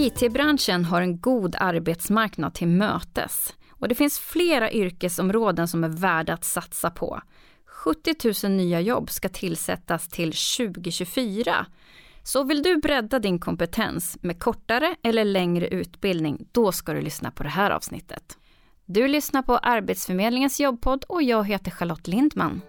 IT-branschen har en god arbetsmarknad till mötes och det finns flera yrkesområden som är värda att satsa på. 70 000 nya jobb ska tillsättas till 2024. Så vill du bredda din kompetens med kortare eller längre utbildning, då ska du lyssna på det här avsnittet. Du lyssnar på Arbetsförmedlingens jobbpodd och jag heter Charlotte Lindman.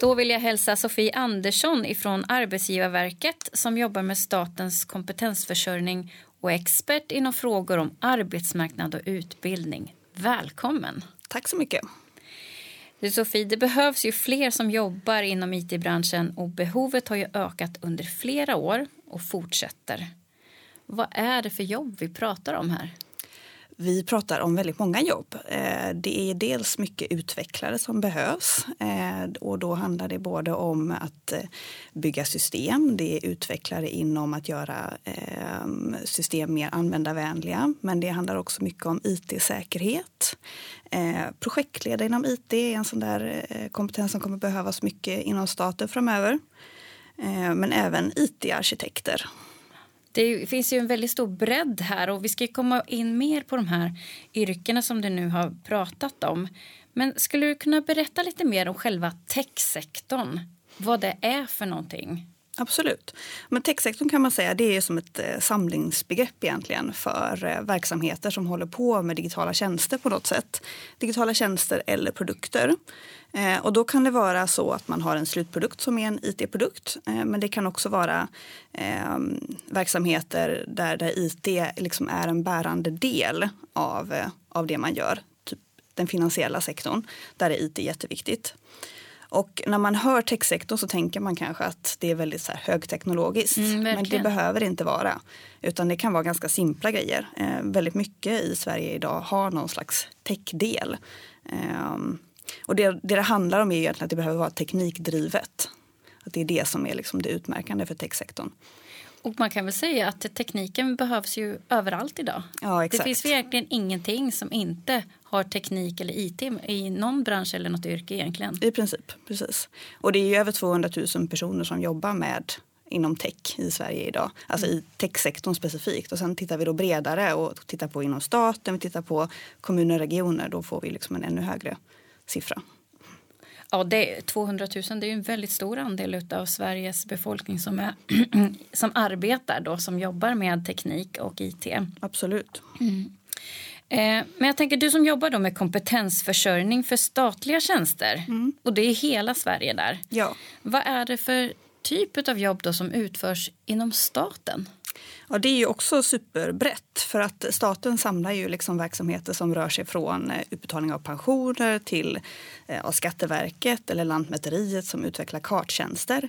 Då vill jag hälsa Sofie Andersson ifrån Arbetsgivarverket som jobbar med statens kompetensförsörjning och är expert inom frågor om arbetsmarknad och utbildning. Välkommen! Tack så mycket. Du Sofie, det behövs ju fler som jobbar inom it-branschen och behovet har ju ökat under flera år och fortsätter. Vad är det för jobb vi pratar om här? Vi pratar om väldigt många jobb. Eh, det är dels mycket utvecklare som behövs eh, och då handlar det både om att eh, bygga system, det är utvecklare inom att göra system mer användarvänliga, men det handlar också mycket om IT-säkerhet. Projektledare inom IT är en sån där kompetens som kommer behövas mycket inom staten framöver. Men även IT-arkitekter det finns ju en väldigt stor bredd här och vi ska komma in mer på de här yrkena som du nu har pratat om. Men skulle du kunna berätta lite mer om själva techsektorn? Vad det är för någonting? Absolut. Men techsektorn kan man säga det är som ett eh, samlingsbegrepp egentligen för eh, verksamheter som håller på med digitala tjänster på något sätt. Digitala tjänster eller produkter. Eh, och då kan det vara så att man har en slutprodukt som är en IT-produkt. Men det kan också vara eh, verksamheter där, där IT liksom är en bärande del av, av det man gör. Typ den finansiella sektorn, där är IT jätteviktigt. Och när man hör techsektorn så tänker man kanske att det är väldigt så här högteknologiskt. Mm, men det behöver det inte vara. Utan det kan vara ganska simpla grejer. Eh, väldigt mycket i Sverige idag har någon slags techdel. Eh, och det, det det handlar om är egentligen att det behöver vara teknikdrivet. Att det är det som är liksom det utmärkande för techsektorn. Och man kan väl säga att tekniken behövs ju överallt idag. Ja, exakt. Det finns verkligen ingenting som inte har teknik eller IT i någon bransch eller något yrke egentligen. I princip, precis. Och det är över 200 000 personer som jobbar med inom tech i Sverige idag. Alltså mm. i techsektorn specifikt. Och sen tittar vi då bredare och tittar på inom staten, vi tittar på kommuner och regioner. Då får vi liksom en ännu högre siffra. Ja, det, 200 000 det är en väldigt stor andel av Sveriges befolkning som, är, som arbetar då, som jobbar med teknik och IT. Absolut. Mm. Eh, men jag tänker du som jobbar då med kompetensförsörjning för statliga tjänster mm. och det är hela Sverige där. Ja. Vad är det för typ av jobb då som utförs inom staten? Ja, det är ju också superbrett för att staten samlar ju liksom verksamheter som rör sig från eh, utbetalning av pensioner till eh, Skatteverket eller Lantmäteriet som utvecklar karttjänster.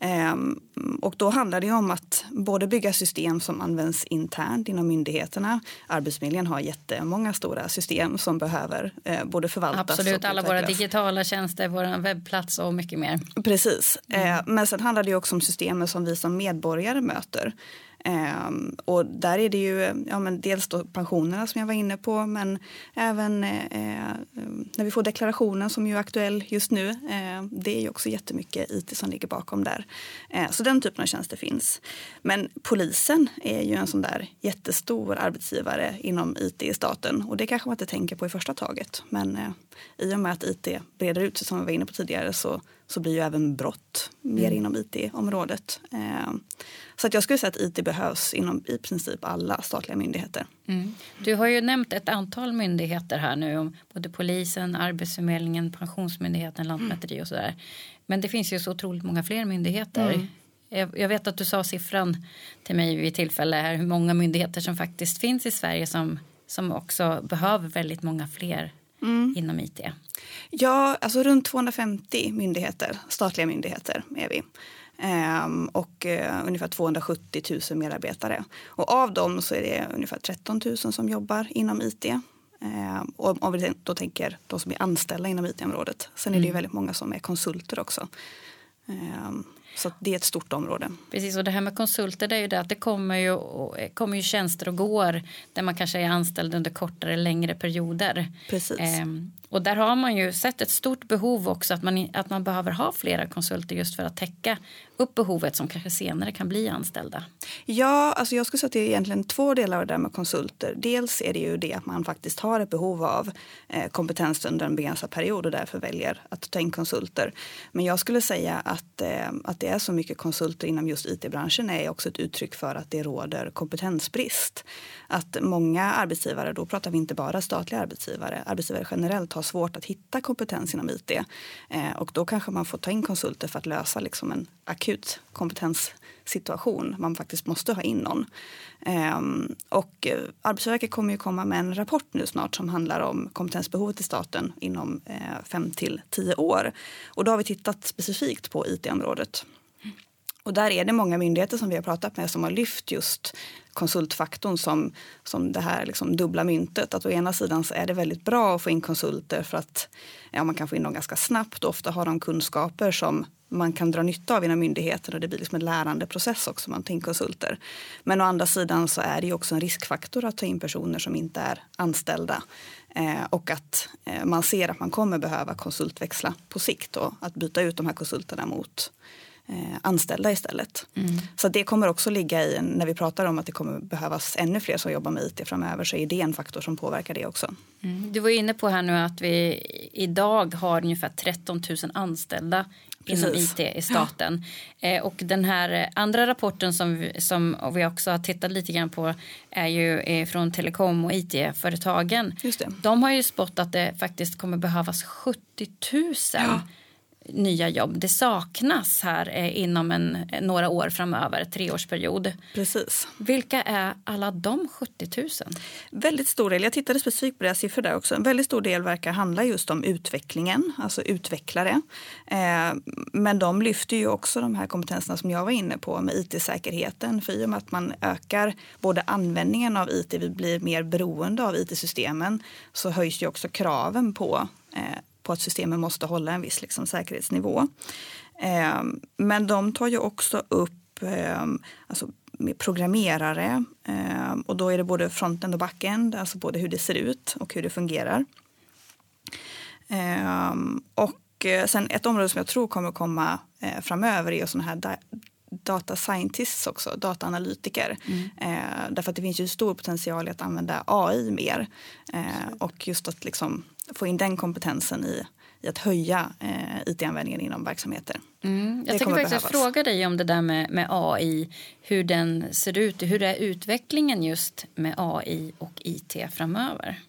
Ehm, och då handlar det om att både bygga system som används internt inom myndigheterna. Arbetsförmedlingen har jättemånga stora system som behöver eh, både förvaltas Absolut, alla våra digitala tjänster, vår webbplats och mycket mer. Precis, mm. men sen handlar det också om systemen som vi som medborgare möter. Um, och där är det ju ja, men dels då pensionerna som jag var inne på men även eh, eh när vi får deklarationen som ju är aktuell just nu. Eh, det är ju också jättemycket IT som ligger bakom där. Eh, så den typen av tjänster finns. Men polisen är ju en sån där jättestor arbetsgivare inom IT i staten och det kanske man inte tänker på i första taget. Men eh, i och med att IT breder ut sig som vi var inne på tidigare så så blir ju även brott mer mm. inom IT-området. Eh, så att jag skulle säga att IT behövs inom i princip alla statliga myndigheter. Mm. Du har ju nämnt ett antal myndigheter här nu om både polisen, Arbetsförmedlingen, Pensionsmyndigheten, Lantmäteri och sådär. Men det finns ju så otroligt många fler myndigheter. Mm. Jag, jag vet att du sa siffran till mig vid tillfälle här hur många myndigheter som faktiskt finns i Sverige som, som också behöver väldigt många fler mm. inom IT. Ja, alltså runt 250 myndigheter, statliga myndigheter är vi. Ehm, och eh, ungefär 270 000 medarbetare. Och av dem så är det ungefär 13 000 som jobbar inom IT. Ehm, och om vi då tänker de som är anställda inom IT-området. Sen är det ju mm. väldigt många som är konsulter också. Ehm. Så det är ett stort område. Precis, och det här med konsulter det är ju det att det kommer ju, kommer ju tjänster och går där man kanske är anställd under kortare eller längre perioder. Precis. Ehm, och där har man ju sett ett stort behov också att man, att man behöver ha flera konsulter just för att täcka upp behovet som kanske senare kan bli anställda. Ja, alltså jag skulle säga att det är egentligen två delar av det där med konsulter. Dels är det ju det att man faktiskt har ett behov av eh, kompetens under en begränsad period och därför väljer att ta in konsulter. Men jag skulle säga att, eh, att det är så mycket konsulter inom just it-branschen är också ett uttryck för att det råder kompetensbrist. Att många arbetsgivare, då pratar vi inte bara statliga arbetsgivare, arbetsgivare generellt har svårt att hitta kompetens inom IT. Eh, och då kanske man får ta in konsulter för att lösa liksom en akut kompetenssituation. Man faktiskt måste ha in någon. Eh, och eh, Arbetsverket kommer ju komma med en rapport nu snart som handlar om kompetensbehovet i staten inom eh, fem till tio år. Och då har vi tittat specifikt på IT-området. Och där är det många myndigheter som vi har pratat med som har lyft just konsultfaktorn som, som det här liksom dubbla myntet. Att å ena sidan så är det väldigt bra att få in konsulter för att ja, man kan få in dem ganska snabbt och ofta har de kunskaper som man kan dra nytta av inom myndigheten och det blir liksom en lärandeprocess också man tar in konsulter. Men å andra sidan så är det också en riskfaktor att ta in personer som inte är anställda eh, och att eh, man ser att man kommer behöva konsultväxla på sikt och att byta ut de här konsulterna mot anställda istället. Mm. Så det kommer också ligga i, när vi pratar om att det kommer behövas ännu fler som jobbar med IT framöver så är det en faktor som påverkar det också. Mm. Du var inne på här nu att vi idag har ungefär 13 000 anställda Precis. inom IT i staten. Ja. Eh, och den här andra rapporten som vi, som vi också har tittat lite grann på är ju eh, från telekom och IT-företagen. De har ju spått att det faktiskt kommer behövas 70 000 ja nya jobb. Det saknas här eh, inom en, några år framöver, treårsperiod. Precis. Vilka är alla de 70 000? Väldigt stor del, jag tittade specifikt på deras siffror där också. En väldigt stor del verkar handla just om utvecklingen, alltså utvecklare. Eh, men de lyfter ju också de här kompetenserna som jag var inne på med it-säkerheten. För i och med att man ökar både användningen av it, vi blir mer beroende av it-systemen, så höjs ju också kraven på eh, på att systemen måste hålla en viss liksom, säkerhetsnivå. Eh, men de tar ju också upp eh, alltså, med programmerare eh, och då är det både frontend och backend, alltså både hur det ser ut och hur det fungerar. Ehm, och eh, sen ett område som jag tror kommer komma eh, framöver är sådana här data scientists också, dataanalytiker. Mm. Eh, därför att det finns ju stor potential i att använda AI mer. Eh, och just att liksom få in den kompetensen i, i att höja eh, IT-användningen inom verksamheter. Mm. Jag tänkte faktiskt fråga dig om det där med, med AI, hur den ser ut, hur är utvecklingen just med AI och IT framöver?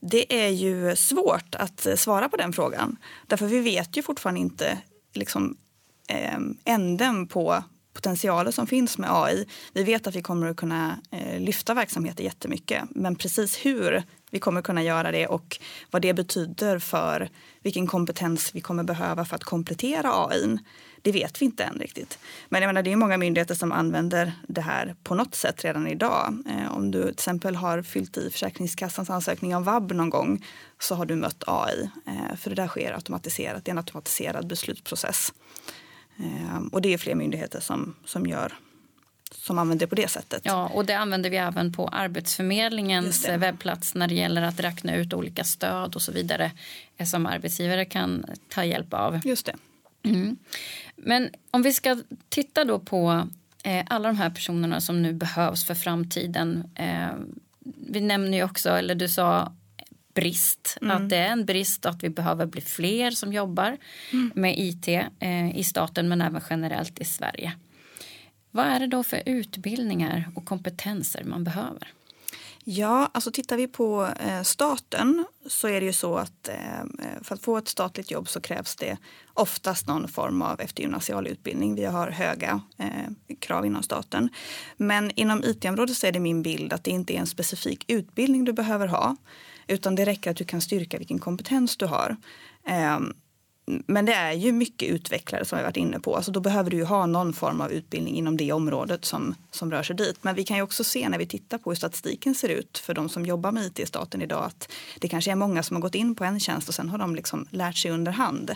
Det är ju svårt att svara på den frågan. Därför vi vet ju fortfarande inte liksom, eh, Ehm, änden på potentialen som finns med AI. Vi vet att vi kommer att kunna eh, lyfta verksamheter jättemycket. Men precis hur vi kommer att kunna göra det och vad det betyder för vilken kompetens vi kommer behöva för att komplettera AI. Det vet vi inte än riktigt. Men jag menar, det är många myndigheter som använder det här på något sätt redan idag. Eh, om du till exempel har fyllt i Försäkringskassans ansökning om vab någon gång så har du mött AI. Eh, för det där sker automatiserat. Det är en automatiserad beslutsprocess. Eh, och det är fler myndigheter som, som gör som använder det på det sättet. Ja, och det använder vi även på Arbetsförmedlingens webbplats när det gäller att räkna ut olika stöd och så vidare som arbetsgivare kan ta hjälp av. Just det. Mm. Men om vi ska titta då på eh, alla de här personerna som nu behövs för framtiden. Eh, vi nämner ju också, eller du sa brist. Mm. Att det är en brist att vi behöver bli fler som jobbar mm. med IT eh, i staten men även generellt i Sverige. Vad är det då för utbildningar och kompetenser man behöver? Ja, alltså tittar vi på eh, staten så är det ju så att eh, för att få ett statligt jobb så krävs det oftast någon form av eftergymnasial utbildning. Vi har höga eh, krav inom staten. Men inom IT-området så är det min bild att det inte är en specifik utbildning du behöver ha utan det räcker att du kan styrka vilken kompetens du har. Ehm, men det är ju mycket utvecklare som vi varit inne på. Alltså då behöver du ju ha någon form av utbildning inom det området som, som rör sig dit. Men vi kan ju också se när vi tittar på hur statistiken ser ut för de som jobbar med IT i staten idag att det kanske är många som har gått in på en tjänst och sen har de liksom lärt sig under hand.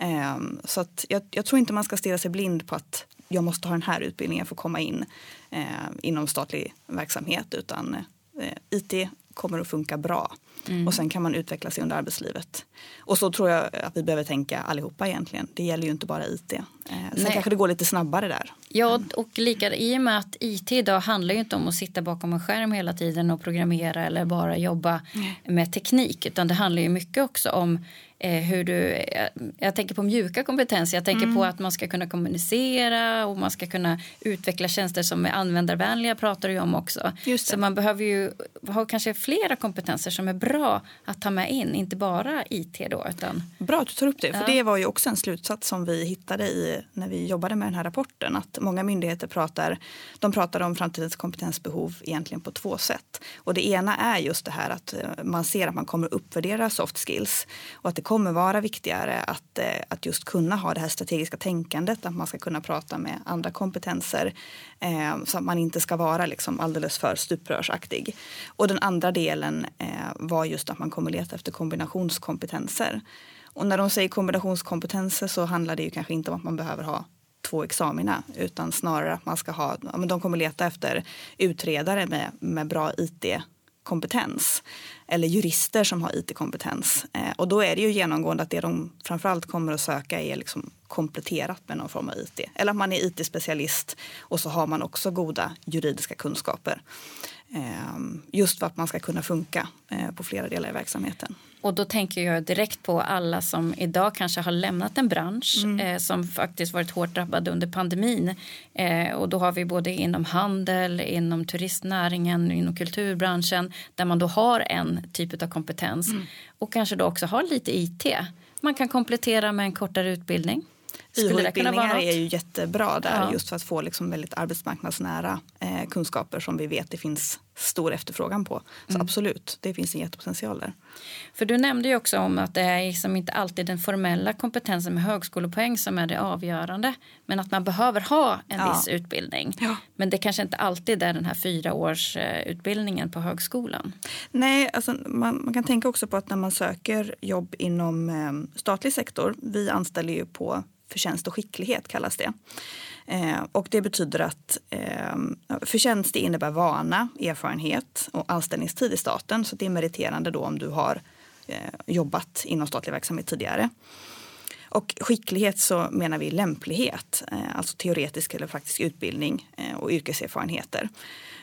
Ehm, så att jag, jag, tror inte man ska stirra sig blind på att jag måste ha den här utbildningen för att komma in ehm, inom statlig verksamhet utan eh, IT kommer att funka bra. Mm. Och sen kan man utveckla sig under arbetslivet. Och så tror jag att vi behöver tänka allihopa egentligen. Det gäller ju inte bara IT. Eh, sen Nej. kanske det går lite snabbare där. Ja, och lika, i och med att IT idag handlar ju inte om att sitta bakom en skärm hela tiden och programmera eller bara jobba mm. med teknik. Utan det handlar ju mycket också om hur du, jag, jag, tänker på mjuka kompetenser, jag tänker mm. på att man ska kunna kommunicera och man ska kunna utveckla tjänster som är användarvänliga pratar du om också. Så man behöver ju ha kanske flera kompetenser som är bra att ta med in, inte bara IT då. Utan... Bra att du tar upp det, för ja. det var ju också en slutsats som vi hittade i när vi jobbade med den här rapporten, att många myndigheter pratar, de pratar om framtidens kompetensbehov egentligen på två sätt. Och det ena är just det här att eh, man ser att man kommer uppvärdera soft skills och att det kommer vara viktigare att, eh, att just kunna ha det här strategiska tänkandet, att man ska kunna prata med andra kompetenser eh, så att man inte ska vara liksom alldeles för stuprörsaktig. Och den andra delen eh, var just att man kommer leta efter kombinationskompetenser. Och när de säger kombinationskompetenser så handlar det ju kanske inte om att man behöver ha två examina utan snarare att man ska ha, men de kommer leta efter utredare med, med bra IT kompetens eller jurister som har IT-kompetens. Eh, och då är det ju genomgående att det de framförallt kommer att söka är liksom kompletterat med någon form av IT. Eller att man är IT-specialist och så har man också goda juridiska kunskaper. Ehm, just för att man ska kunna funka eh, på flera delar i verksamheten. Och då tänker jag direkt på alla som idag kanske har lämnat en bransch mm. eh, som faktiskt varit hårt drabbade under pandemin. Eh, och då har vi både inom handel, inom turistnäringen, inom kulturbranschen där man då har en typ av kompetens mm. och kanske då också har lite IT. Man kan komplettera med en kortare utbildning. YH-utbildningar är ju jättebra där ja. just för att få liksom väldigt arbetsmarknadsnära eh, kunskaper som vi vet det finns stor efterfrågan på. Så mm. absolut, det finns en jättepotential där. För du nämnde ju också om att det är liksom inte alltid den formella kompetensen med högskolepoäng som är det avgörande. Men att man behöver ha en ja. viss utbildning. Ja. Men det kanske inte alltid är den här fyra års eh, på högskolan. Nej, alltså man, man, kan tänka också på att när man söker jobb inom eh, statlig sektor. Vi anställer ju på förtjänst och skicklighet kallas det. Eh, och det betyder att eh, förtjänst innebär vana, erfarenhet och anställningstid i staten. Så det är meriterande då om du har eh, jobbat inom statlig verksamhet tidigare. Och skicklighet så menar vi lämplighet, eh, alltså teoretisk eller praktisk utbildning eh, och yrkeserfarenheter.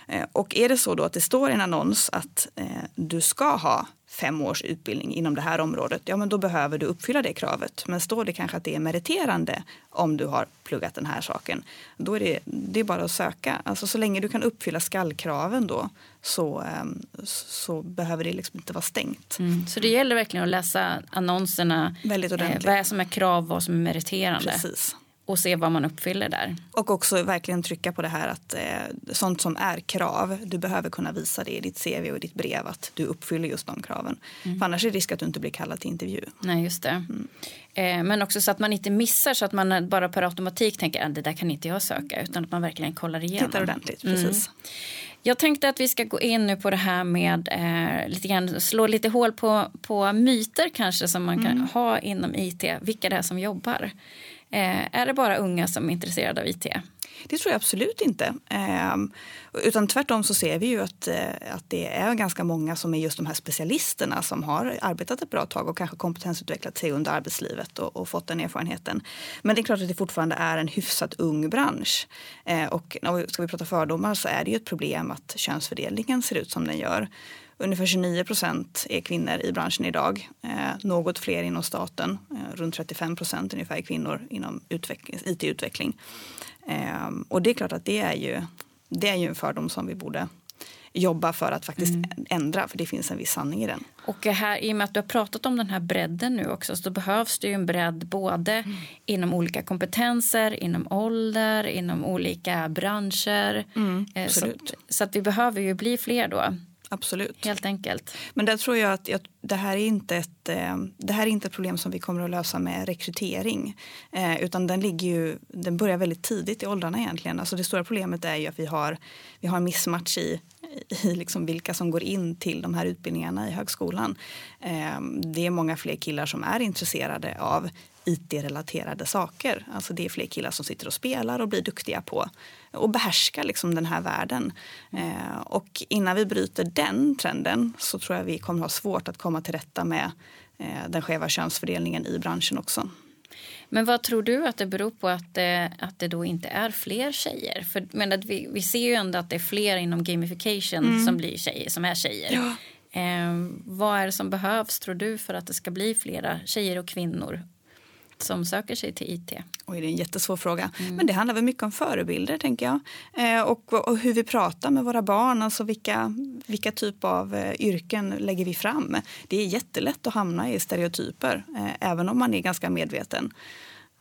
Eh, och är det så då att det står i en annons att du ska ha fem års utbildning inom det här området, ja men då behöver du uppfylla det kravet. Men står det kanske att det är meriterande om du har pluggat den här saken, då är det, det är bara att söka. Alltså så länge du kan uppfylla skallkraven då så, ehm, så behöver det liksom inte vara stängt. Mm. Så det gäller verkligen att läsa annonserna, Väldigt ordentligt. Eh, vad som är krav, vad som är meriterande. Precis och se vad man uppfyller där. Och också verkligen trycka på det här att eh, sånt som är krav, du behöver kunna visa det i ditt CV och ditt brev att du uppfyller just de kraven. Mm. För annars är det risk att du inte blir kallad till intervju. Nej, just det. Mm. Eh, men också så att man inte missar så att man bara per automatik tänker att ah, det där kan inte jag söka utan att man verkligen kollar igenom. Tittar ordentligt, mm. precis. Mm. Jag tänkte att vi ska gå in nu på det här med eh, lite grann, slå lite hål på, på myter kanske som man kan mm. ha inom IT, vilka det är som jobbar. Eh, är det bara unga som är intresserade av IT? Det tror jag absolut inte. Eh, utan tvärtom så ser vi ju att, eh, att det är ganska många som är just de här specialisterna som har arbetat ett bra tag och kanske kompetensutvecklat sig under arbetslivet och, och fått den erfarenheten. Men det är klart att det fortfarande är en hyfsat ung bransch. Eh, och ska vi prata fördomar så är det ju ett problem att könsfördelningen ser ut som den gör. Ungefär 29 procent är kvinnor i branschen idag. Eh, något fler inom staten. Eh, runt 35 procent ungefär kvinnor inom IT-utveckling. Eh, och det är klart att det är, ju, det är ju en fördom som vi borde jobba för att faktiskt mm. ändra, för det finns en viss sanning i den. Och här, i och med att du har pratat om den här bredden nu också, så behövs det ju en bredd både mm. inom olika kompetenser, inom ålder, inom olika branscher. Mm, så, så, att vi behöver ju bli fler då. Absolut. Helt enkelt. Men där tror jag att jag, det, här är inte ett, eh, det här är inte ett problem som vi kommer att lösa med rekrytering. Eh, utan den, ligger ju, den börjar väldigt tidigt i åldrarna egentligen. Alltså det stora problemet är ju att vi har, vi har en missmatch i, i liksom vilka som går in till de här utbildningarna i högskolan. Ehm, det är många fler killar som är intresserade av IT-relaterade saker. Alltså det är fler killar som sitter och spelar och blir duktiga på och behärskar liksom den här världen. Ehm, och innan vi bryter den trenden så tror jag vi kommer ha svårt att komma till rätta med eh, den skeva könsfördelningen i branschen också. Men vad tror du att det beror på att, eh, att det då inte är fler tjejer? För men att vi, vi ser ju ändå att det är fler inom gamification mm. som, blir tjejer, som är tjejer. Ja. Eh, vad är det som behövs tror du för att det ska bli flera tjejer och kvinnor som söker sig till IT? Oj, det är en jättesvår fråga. Mm. Men det handlar väl mycket om förebilder, tänker jag. Eh, och, och, hur vi pratar med våra barn, alltså vilka, vilka typ av eh, yrken lägger vi fram? Det är jättelätt att hamna i stereotyper, eh, även om man är ganska medveten.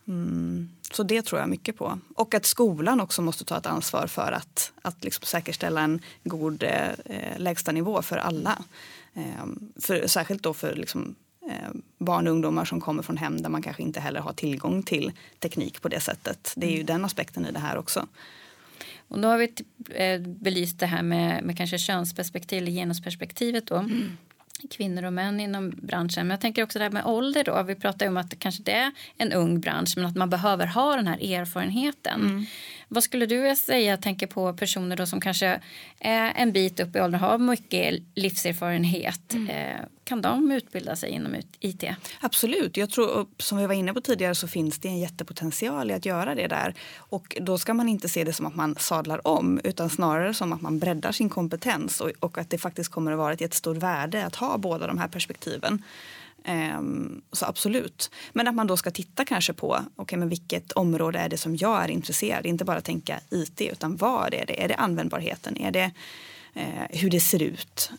Mm. Så det tror jag mycket på. Och att skolan också måste ta ett ansvar för att, att liksom säkerställa en god eh, lägstanivå för alla. Eh, för, särskilt då för liksom, Eh, barn och ungdomar som kommer från hem där man kanske inte heller har tillgång till teknik på det sättet. Det är ju mm. den aspekten i det här också. Och då har vi eh, belyst det här med, med kanske könsperspektiv eller genusperspektivet då. Mm. Kvinnor och män inom branschen. Men jag tänker också det här med ålder då. Vi pratar ju om att det kanske det är en ung bransch men att man behöver ha den här erfarenheten. Mm. Vad skulle du säga, tänker på personer då som kanske är en bit upp i åldern, har mycket livserfarenhet. Mm. Eh, kan de utbilda sig inom IT? Absolut. Jag tror, som vi var inne på tidigare så finns det en jättepotential i att göra det där. Och då ska man inte se det som att man sadlar om utan snarare som att man breddar sin kompetens och, och att det faktiskt kommer att vara ett jättestort värde att ha båda de här perspektiven. Um, så absolut. Men att man då ska titta kanske på okay, men vilket område är det som jag är intresserad Inte bara tänka IT, utan vad är det? Är det användbarheten? Är det uh, hur det ser ut?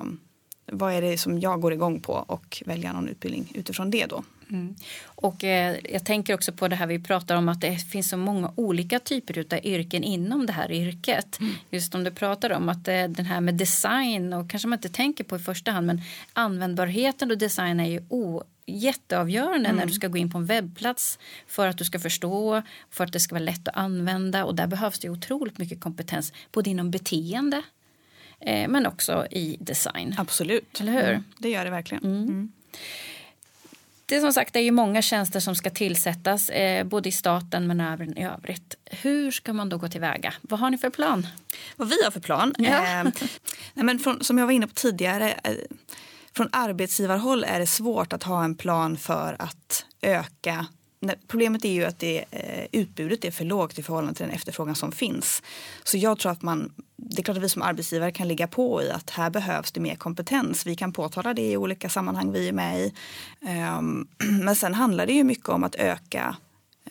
Um, vad är det som jag går igång på och välja någon utbildning utifrån det då. Mm. Och eh, jag tänker också på det här vi pratar om att det finns så många olika typer av yrken inom det här yrket. Mm. Just om du pratar om att eh, den här med design och kanske man inte tänker på i första hand men användbarheten och design är ju o jätteavgörande mm. när du ska gå in på en webbplats för att du ska förstå, för att det ska vara lätt att använda och där behövs det otroligt mycket kompetens både inom beteende eh, men också i design. Absolut. Eller hur? Mm, det gör det verkligen. Det är som sagt det är ju många tjänster som ska tillsättas, eh, både i staten men även i övrigt. Hur ska man då gå tillväga? Vad har ni för plan? Vad vi har för plan? Ja. Eh, nej men från, som jag var inne på tidigare, eh, från arbetsgivarhåll är det svårt att ha en plan för att öka Problemet är ju att det, eh, utbudet är för lågt i förhållande till den efterfrågan som finns. Så jag tror att man, det är klart att vi som arbetsgivare kan ligga på i att här behövs det mer kompetens. Vi kan påtala det i olika sammanhang vi är med i. Ehm, men sen handlar det ju mycket om att öka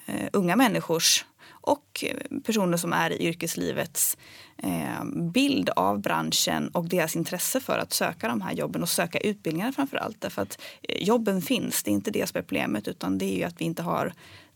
eh, unga människors och personer som är i yrkeslivets ehm, bild av branschen och deras intresse för att söka de här jobben och söka utbildningar framför allt. Därför att eh, jobben finns, det är inte det som är problemet utan det är ju att vi inte har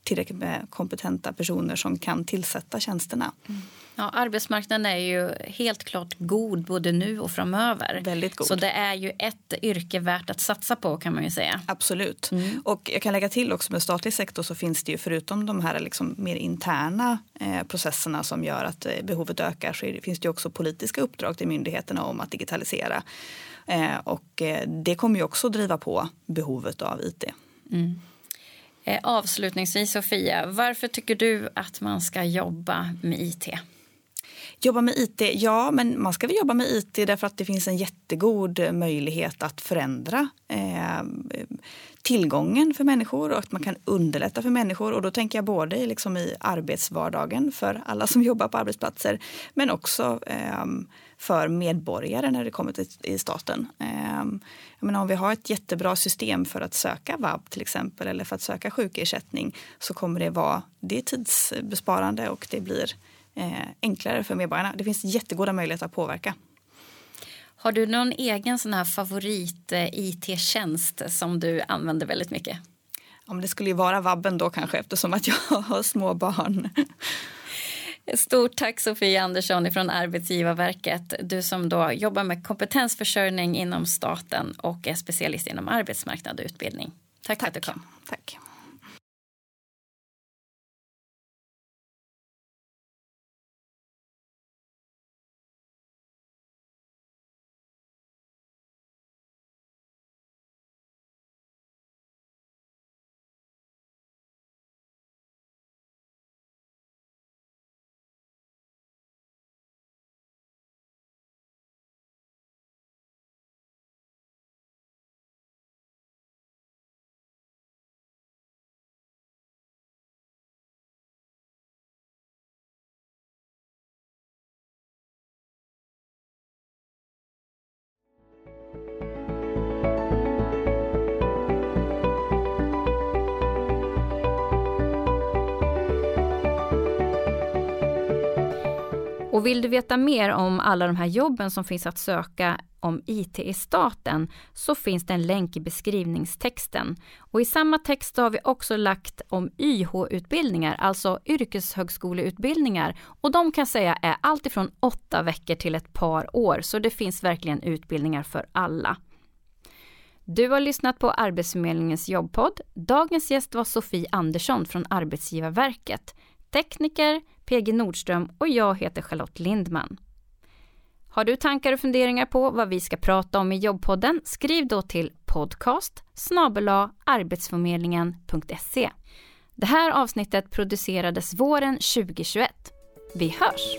tillräckligt med kompetenta personer som kan tillsätta tjänsterna. Mm. Ja, arbetsmarknaden är ju helt klart god både nu och framöver. Väldigt god. Så det är ju ett yrke värt att satsa på kan man ju säga. Absolut. Mm. Och jag kan lägga till också med statlig sektor så finns det ju förutom de här liksom mer interna eh, processerna som gör att eh, behovet ökar så det, finns det också politiska uppdrag till myndigheterna om att digitalisera. Eh, och det kommer ju också driva på behovet av IT. Mm. Eh, avslutningsvis Sofia, varför tycker du att man ska jobba med IT? Jobba med IT, ja men man ska väl jobba med IT därför att det finns en jättegod möjlighet att förändra eh, tillgången för människor och att man kan underlätta för människor. Och då tänker jag både liksom i arbetsvardagen för alla som jobbar på arbetsplatser men också eh, för medborgare när det kommer till i staten. Eh, jag menar, om vi har ett jättebra system för att söka vab till exempel eller för att söka sjukersättning så kommer det vara det är tidsbesparande och det blir eh, enklare för medborgarna. Det finns jättegoda möjligheter att påverka. Har du någon egen sån här favorit eh, IT-tjänst som du använder väldigt mycket? Ja, men det skulle ju vara vabben då kanske eftersom att jag har små barn. Stort tack Sofie Andersson från Arbetsgivarverket. Du som då jobbar med kompetensförsörjning inom staten och är specialist inom arbetsmarknad och utbildning. Tack, tack. för att du kom. Tack. Och vill du veta mer om alla de här jobben som finns att söka om IT i staten så finns det en länk i beskrivningstexten. Och i samma text har vi också lagt om YH-utbildningar, alltså yrkeshögskoleutbildningar. Och de kan säga är alltifrån åtta veckor till ett par år, så det finns verkligen utbildningar för alla. Du har lyssnat på Arbetsförmedlingens jobbpodd. Dagens gäst var Sofie Andersson från Arbetsgivarverket. Tekniker, PG Nordström och jag heter Charlotte Lindman. Har du tankar och funderingar på vad vi ska prata om i jobbpodden? Skriv då till podcast arbetsförmedlingen.se. Det här avsnittet producerades våren 2021. Vi hörs!